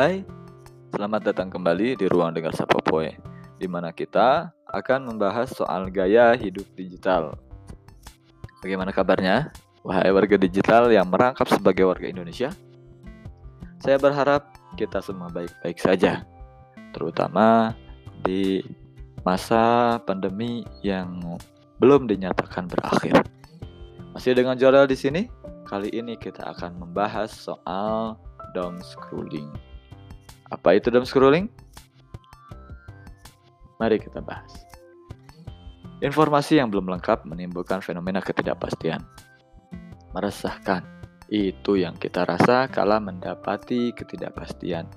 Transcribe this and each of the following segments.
Hai, selamat datang kembali di Ruang Dengar Sapa Poe, di mana kita akan membahas soal gaya hidup digital. Bagaimana kabarnya? Wahai warga digital yang merangkap sebagai warga Indonesia, saya berharap kita semua baik-baik saja, terutama di masa pandemi yang belum dinyatakan berakhir. Masih dengan Jorel di sini? Kali ini kita akan membahas soal doom scrolling. Apa itu doom scrolling? Mari kita bahas. Informasi yang belum lengkap menimbulkan fenomena ketidakpastian meresahkan. Itu yang kita rasa kala mendapati ketidakpastian.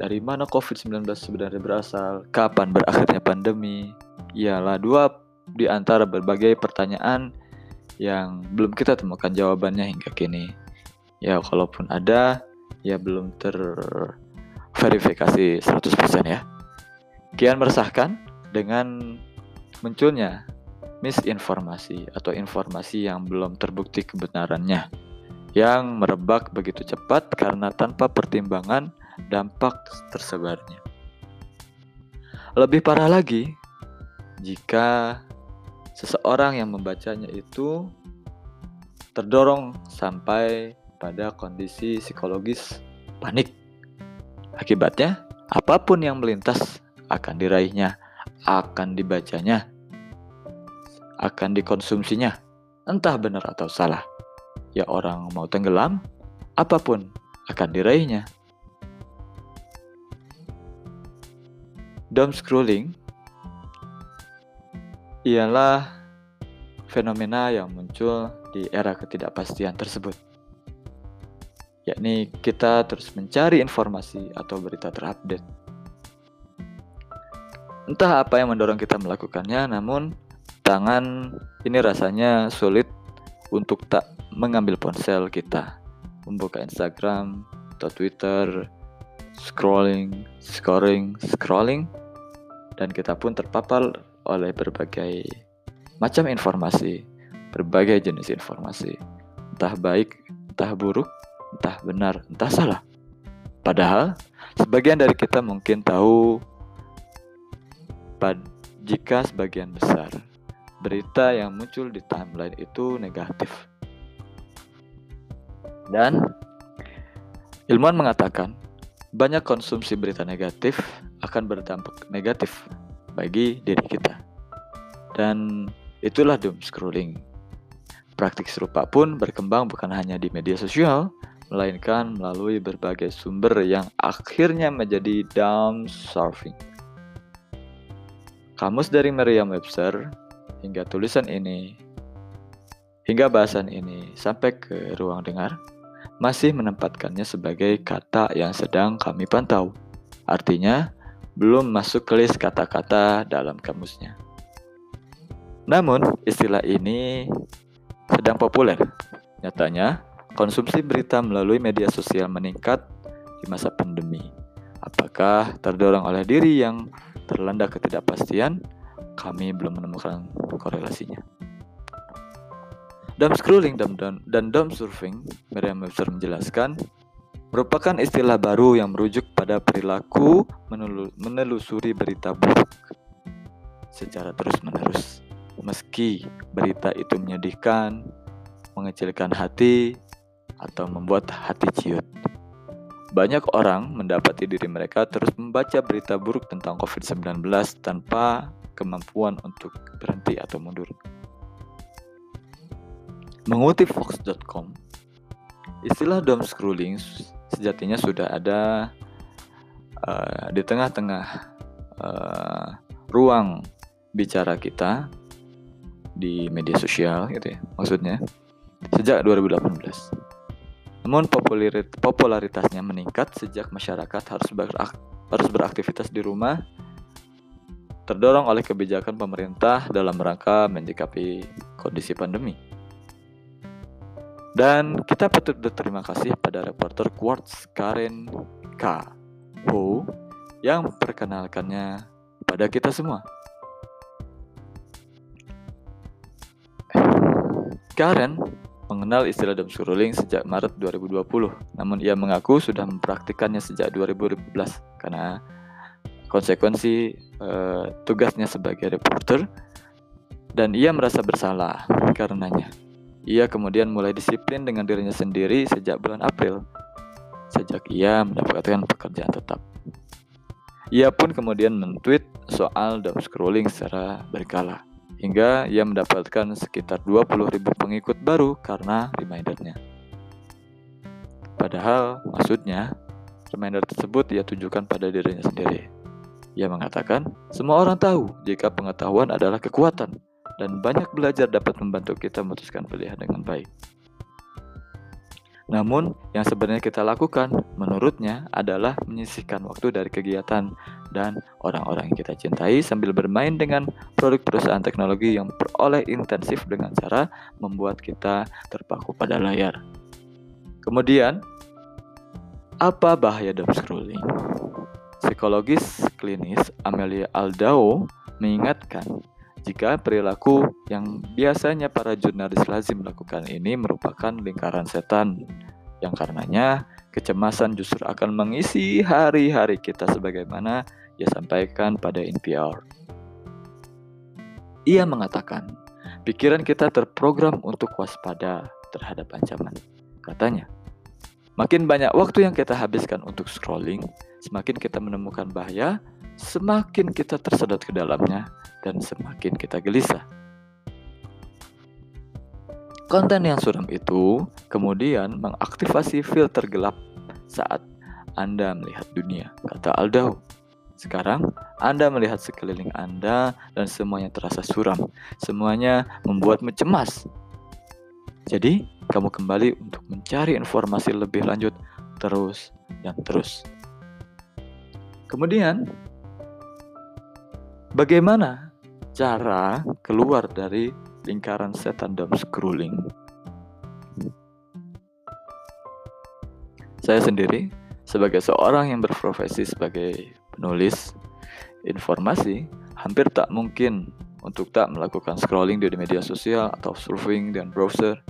Dari mana COVID-19 sebenarnya berasal? Kapan berakhirnya pandemi? Ialah dua di antara berbagai pertanyaan yang belum kita temukan jawabannya hingga kini. Ya, kalaupun ada, ya belum terverifikasi 100% ya. Kian meresahkan dengan munculnya misinformasi atau informasi yang belum terbukti kebenarannya yang merebak begitu cepat karena tanpa pertimbangan dampak tersebarnya. Lebih parah lagi jika seseorang yang membacanya itu terdorong sampai pada kondisi psikologis panik. Akibatnya, apa pun yang melintas akan diraihnya, akan dibacanya, akan dikonsumsinya, entah benar atau salah. Ya orang mau tenggelam, apa pun akan diraihnya. Doom scrolling ialah fenomena yang muncul di era ketidakpastian tersebut. Yakni kita terus mencari informasi atau berita terupdate. Entah apa yang mendorong kita melakukannya, namun tangan ini rasanya sulit untuk tak mengambil ponsel kita, membuka Instagram atau Twitter, scrolling, scoring, scrolling, dan kita pun terpapar oleh berbagai macam informasi, berbagai jenis informasi, entah baik, entah buruk, entah benar, entah salah. Padahal, sebagian dari kita mungkin tahu jika sebagian besar berita yang muncul di timeline itu negatif. Dan ilmuwan mengatakan banyak konsumsi berita negatif akan berdampak negatif bagi diri kita. Dan itulah doom scrolling. Praktik serupa pun berkembang bukan hanya di media sosial, melainkan melalui berbagai sumber yang akhirnya menjadi down surfing. Kamus dari Merriam-Webster hingga tulisan ini, hingga bahasan ini sampai ke ruang dengar, masih menempatkannya sebagai kata yang sedang kami pantau. Artinya, belum masuk ke list kata-kata dalam kamusnya. Namun, istilah ini sedang populer. Nyatanya, konsumsi berita melalui media sosial meningkat di masa pandemi. Apakah terdorong oleh diri yang terlanda ketidakpastian kami belum menemukan korelasinya. Dumb scrolling dan, dan, dan dumb surfing, Merriam-Webster menjelaskan, merupakan istilah baru yang merujuk pada perilaku menelusuri berita buruk secara terus-menerus. Meski berita itu menyedihkan, mengecilkan hati, atau membuat hati ciut. Banyak orang mendapati diri mereka terus membaca berita buruk tentang COVID-19 tanpa kemampuan untuk berhenti atau mundur. Mengutip Fox.com, istilah doom scrolling sejatinya sudah ada uh, di tengah-tengah uh, ruang bicara kita di media sosial gitu ya maksudnya sejak 2018. Namun popularitasnya meningkat sejak masyarakat harus harus beraktivitas di rumah terdorong oleh kebijakan pemerintah dalam rangka menyikapi kondisi pandemi. Dan kita patut berterima kasih pada reporter Quartz Karen K. Ho yang memperkenalkannya pada kita semua. Karen mengenal istilah doom scrolling sejak Maret 2020. Namun ia mengaku sudah mempraktikannya sejak 2015 karena konsekuensi uh, tugasnya sebagai reporter dan ia merasa bersalah karenanya. Ia kemudian mulai disiplin dengan dirinya sendiri sejak bulan April, sejak ia mendapatkan pekerjaan tetap. Ia pun kemudian men-tweet soal doom scrolling secara berkala, hingga ia mendapatkan sekitar 20.000 pengikut baru karena remindernya. Padahal maksudnya, reminder tersebut ia tunjukkan pada dirinya sendiri. Ia mengatakan, semua orang tahu jika pengetahuan adalah kekuatan, dan banyak belajar dapat membantu kita memutuskan pilihan dengan baik. Namun, yang sebenarnya kita lakukan, menurutnya, adalah menyisihkan waktu dari kegiatan dan orang-orang yang kita cintai sambil bermain dengan produk perusahaan teknologi yang peroleh intensif dengan cara membuat kita terpaku pada layar. Kemudian, apa bahaya doom scrolling? Psikologis klinis Amelia Aldao mengingatkan jika perilaku yang biasanya para jurnalis lazim lakukan ini merupakan lingkaran setan, yang karenanya kecemasan justru akan mengisi hari-hari kita sebagaimana ia sampaikan pada NPR. Ia mengatakan, pikiran kita terprogram untuk waspada terhadap ancaman. Katanya, makin banyak waktu yang kita habiskan untuk scrolling, semakin kita menemukan bahaya, semakin kita tersedot ke dalamnya, dan semakin kita gelisah. Konten yang suram itu kemudian mengaktifasi filter gelap saat Anda melihat dunia, kata Aldau. Sekarang Anda melihat sekeliling Anda dan semuanya terasa suram. Semuanya membuatmu cemas. Jadi, kamu kembali untuk mencari informasi lebih lanjut terus dan terus. Kemudian, bagaimana cara keluar dari lingkaran setan dan scrolling. Saya sendiri sebagai seorang yang berprofesi sebagai penulis informasi, hampir tak mungkin untuk tak melakukan scrolling di media sosial atau surfing dan browser.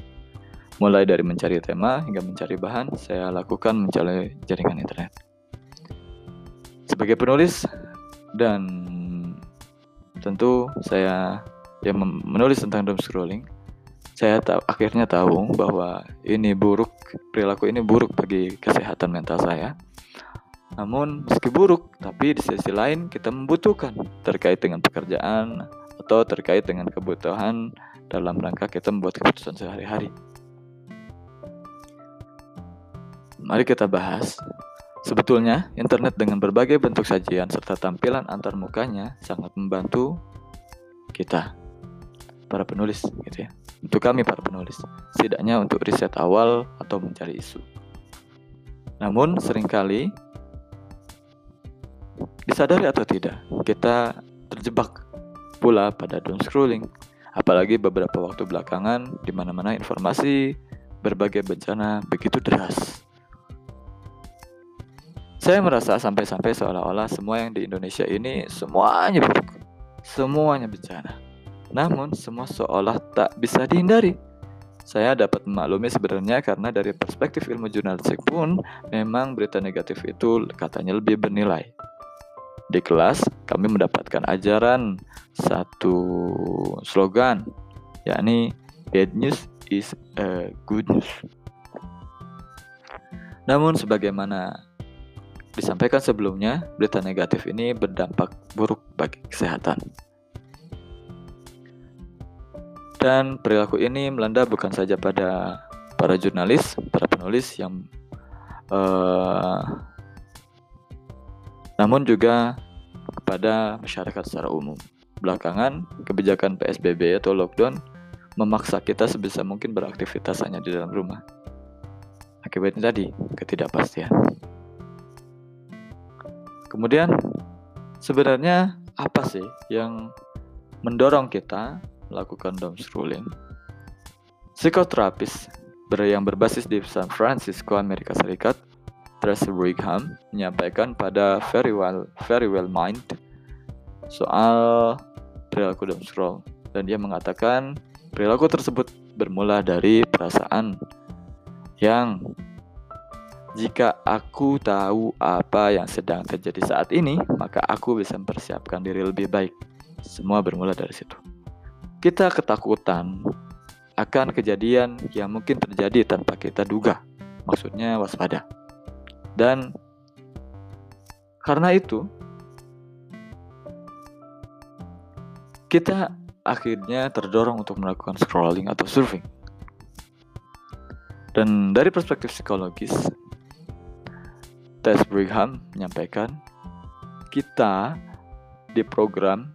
Mulai dari mencari tema hingga mencari bahan, saya lakukan mencari jaringan internet. Sebagai penulis dan tentu saya yang menulis tentang doom scrolling saya tahu akhirnya tahu bahwa ini buruk perilaku ini buruk bagi kesehatan mental saya namun meski buruk tapi di sisi lain kita membutuhkan terkait dengan pekerjaan atau terkait dengan kebutuhan dalam rangka kita membuat keputusan sehari-hari mari kita bahas Sebetulnya, internet dengan berbagai bentuk sajian serta tampilan antar mukanya sangat membantu kita, para penulis, gitu ya. Untuk kami para penulis, setidaknya untuk riset awal atau mencari isu. Namun, sering kali disadari atau tidak, kita terjebak pula pada doom scrolling. Apalagi beberapa waktu belakangan, di mana-mana informasi berbagai bencana begitu deras saya merasa sampai-sampai seolah-olah semua yang di Indonesia ini semuanya buruk. Semuanya bencana. Namun semua seolah tak bisa dihindari. Saya dapat memaklumi sebenarnya karena dari perspektif ilmu jurnalistik pun memang berita negatif itu katanya lebih bernilai. Di kelas kami mendapatkan ajaran satu slogan yakni bad news is a good news. Namun sebagaimana disampaikan sebelumnya, berita negatif ini berdampak buruk bagi kesehatan. Dan perilaku ini melanda bukan saja pada para jurnalis, para penulis yang uh, namun juga kepada masyarakat secara umum. Belakangan, kebijakan PSBB atau lockdown memaksa kita sebisa mungkin beraktivitas hanya di dalam rumah. Akibatnya tadi, ketidakpastian. Kemudian sebenarnya apa sih yang mendorong kita melakukan doom scrolling? Psikoterapis yang berbasis di San Francisco, Amerika Serikat, Tracy Brigham menyampaikan pada Very Well Very Well Mind soal perilaku doom scroll dan dia mengatakan perilaku tersebut bermula dari perasaan yang jika aku tahu apa yang sedang terjadi saat ini, maka aku bisa mempersiapkan diri lebih baik. Semua bermula dari situ. Kita ketakutan akan kejadian yang mungkin terjadi tanpa kita duga. Maksudnya waspada. Dan karena itu, kita akhirnya terdorong untuk melakukan scrolling atau surfing. Dan dari perspektif psikologis, Tess Brigham menyampaikan, kita diprogram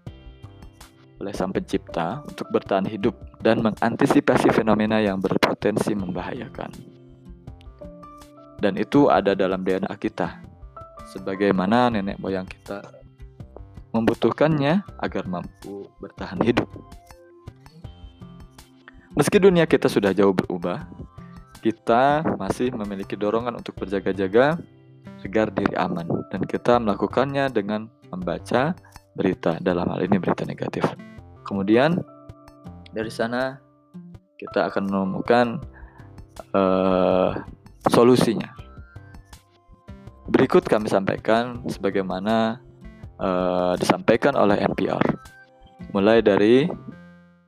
oleh sang pencipta untuk bertahan hidup dan mengantisipasi fenomena yang berpotensi membahayakan. Dan itu ada dalam DNA kita, sebagaimana nenek moyang kita membutuhkannya agar mampu bertahan hidup. Meski dunia kita sudah jauh berubah, kita masih memiliki dorongan untuk berjaga-jaga agar diri aman dan kita melakukannya dengan membaca berita dalam hal ini berita negatif. Kemudian dari sana kita akan menemukan uh, solusinya. Berikut kami sampaikan sebagaimana uh, disampaikan oleh NPR. Mulai dari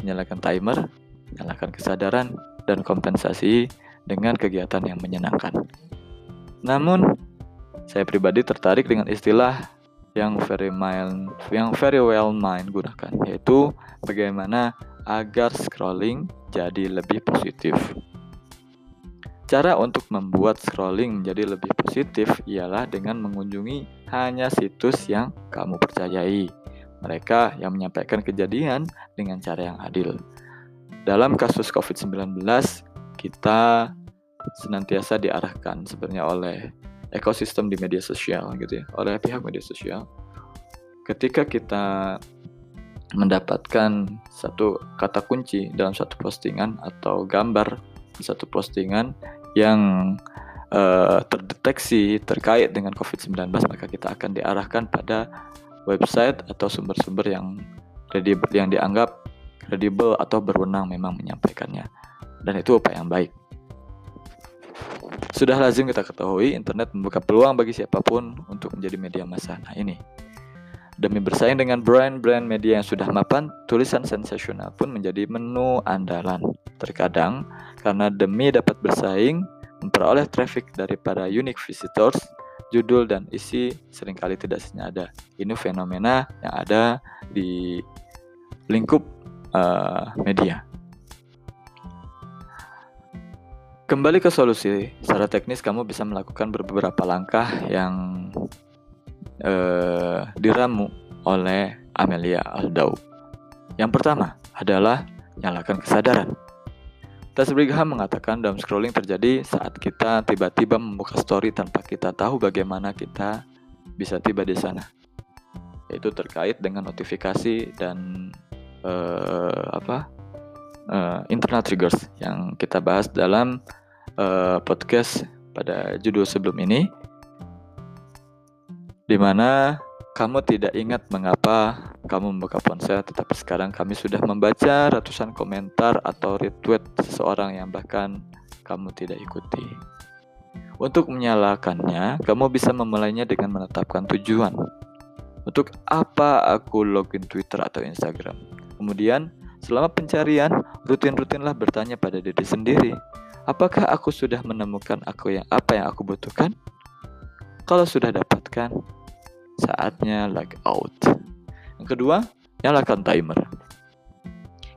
menyalakan timer, menyalakan kesadaran, dan kompensasi dengan kegiatan yang menyenangkan. Namun, saya pribadi tertarik dengan istilah yang very mild, yang very well main gunakan, yaitu bagaimana agar scrolling jadi lebih positif. Cara untuk membuat scrolling menjadi lebih positif ialah dengan mengunjungi hanya situs yang kamu percayai. Mereka yang menyampaikan kejadian dengan cara yang adil. Dalam kasus COVID-19, kita senantiasa diarahkan sebenarnya oleh ekosistem di media sosial gitu ya oleh pihak media sosial ketika kita mendapatkan satu kata kunci dalam satu postingan atau gambar di satu postingan yang uh, terdeteksi terkait dengan COVID-19 maka kita akan diarahkan pada website atau sumber-sumber yang kredibel yang dianggap kredibel atau berwenang memang menyampaikannya dan itu upaya yang baik sudah lazim kita ketahui, internet membuka peluang bagi siapa pun untuk menjadi media massa. Nah ini, demi bersaing dengan brand-brand media yang sudah mapan, tulisan sensasional pun menjadi menu andalan. Terkadang, karena demi dapat bersaing, memperoleh traffic daripada unique visitors, judul dan isi sering kali tidak senada. Ini fenomena yang ada di lingkup uh, media. Kembali ke solusi, secara teknis kamu bisa melakukan beberapa langkah yang uh, diramu oleh Amelia Aldau. Yang pertama adalah nyalakan kesadaran. Tas Brigham mengatakan dalam scrolling terjadi saat kita tiba-tiba membuka story tanpa kita tahu bagaimana kita bisa tiba di sana. Yaitu terkait dengan notifikasi dan uh, apa uh, internal triggers yang kita bahas dalam uh, podcast pada judul sebelum ini, di mana kamu tidak ingat mengapa kamu membuka ponsel, tetapi sekarang kami sudah membaca ratusan komentar atau retweet seseorang yang bahkan kamu tidak ikuti. Untuk menyalakannya, kamu bisa memulainya dengan menetapkan tujuan. Untuk apa aku login Twitter atau Instagram? Kemudian, Selama pencarian, rutin-rutinlah bertanya pada diri sendiri, apakah aku sudah menemukan aku yang apa yang aku butuhkan? Kalau sudah dapatkan, saatnya log out. Yang kedua, nyalakan timer.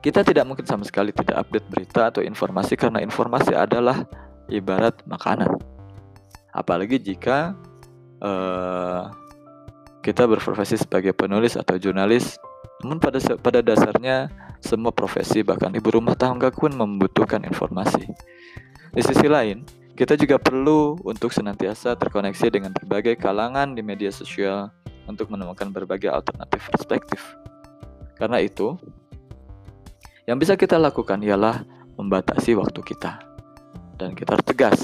Kita tidak mungkin sama sekali tidak update berita atau informasi karena informasi adalah ibarat makanan. Apalagi jika uh, kita berprofesi sebagai penulis atau jurnalis, namun pada pada dasarnya semua profesi bahkan ibu rumah tangga pun membutuhkan informasi. Di sisi lain, kita juga perlu untuk senantiasa terkoneksi dengan berbagai kalangan di media sosial untuk menemukan berbagai alternatif perspektif. Karena itu, yang bisa kita lakukan ialah membatasi waktu kita. Dan kita harus tegas.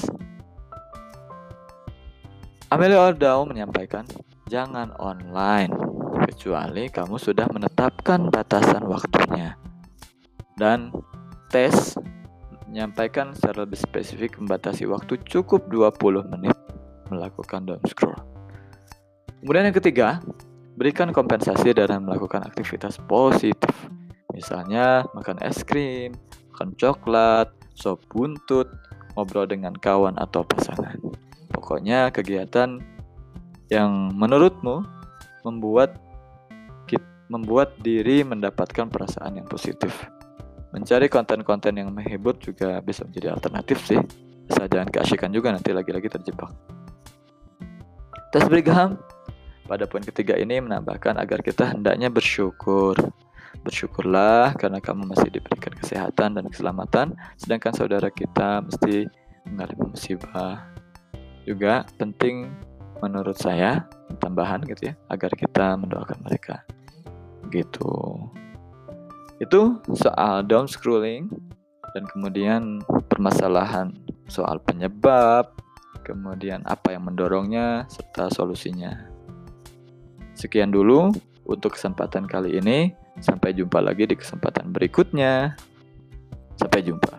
Amelia Ordau menyampaikan, jangan online kecuali kamu sudah menetapkan batasan waktunya. Dan tes menyampaikan secara lebih spesifik membatasi waktu cukup 20 menit melakukan down scroll. Kemudian yang ketiga, berikan kompensasi dalam melakukan aktivitas positif. Misalnya makan es krim, makan coklat, sop buntut, ngobrol dengan kawan atau pasangan. Pokoknya kegiatan yang menurutmu membuat membuat diri mendapatkan perasaan yang positif. Mencari konten-konten yang menghibur juga bisa menjadi alternatif sih. Bisa jangan keasikan juga nanti lagi-lagi terjebak. Tes Brigham pada poin ketiga ini menambahkan agar kita hendaknya bersyukur. Bersyukurlah karena kamu masih diberikan kesehatan dan keselamatan, sedangkan saudara kita mesti mengalami musibah. Juga penting menurut saya tambahan gitu ya agar kita mendoakan mereka gitu itu soal down scrolling dan kemudian permasalahan soal penyebab kemudian apa yang mendorongnya serta solusinya. Sekian dulu untuk kesempatan kali ini. Sampai jumpa lagi di kesempatan berikutnya. Sampai jumpa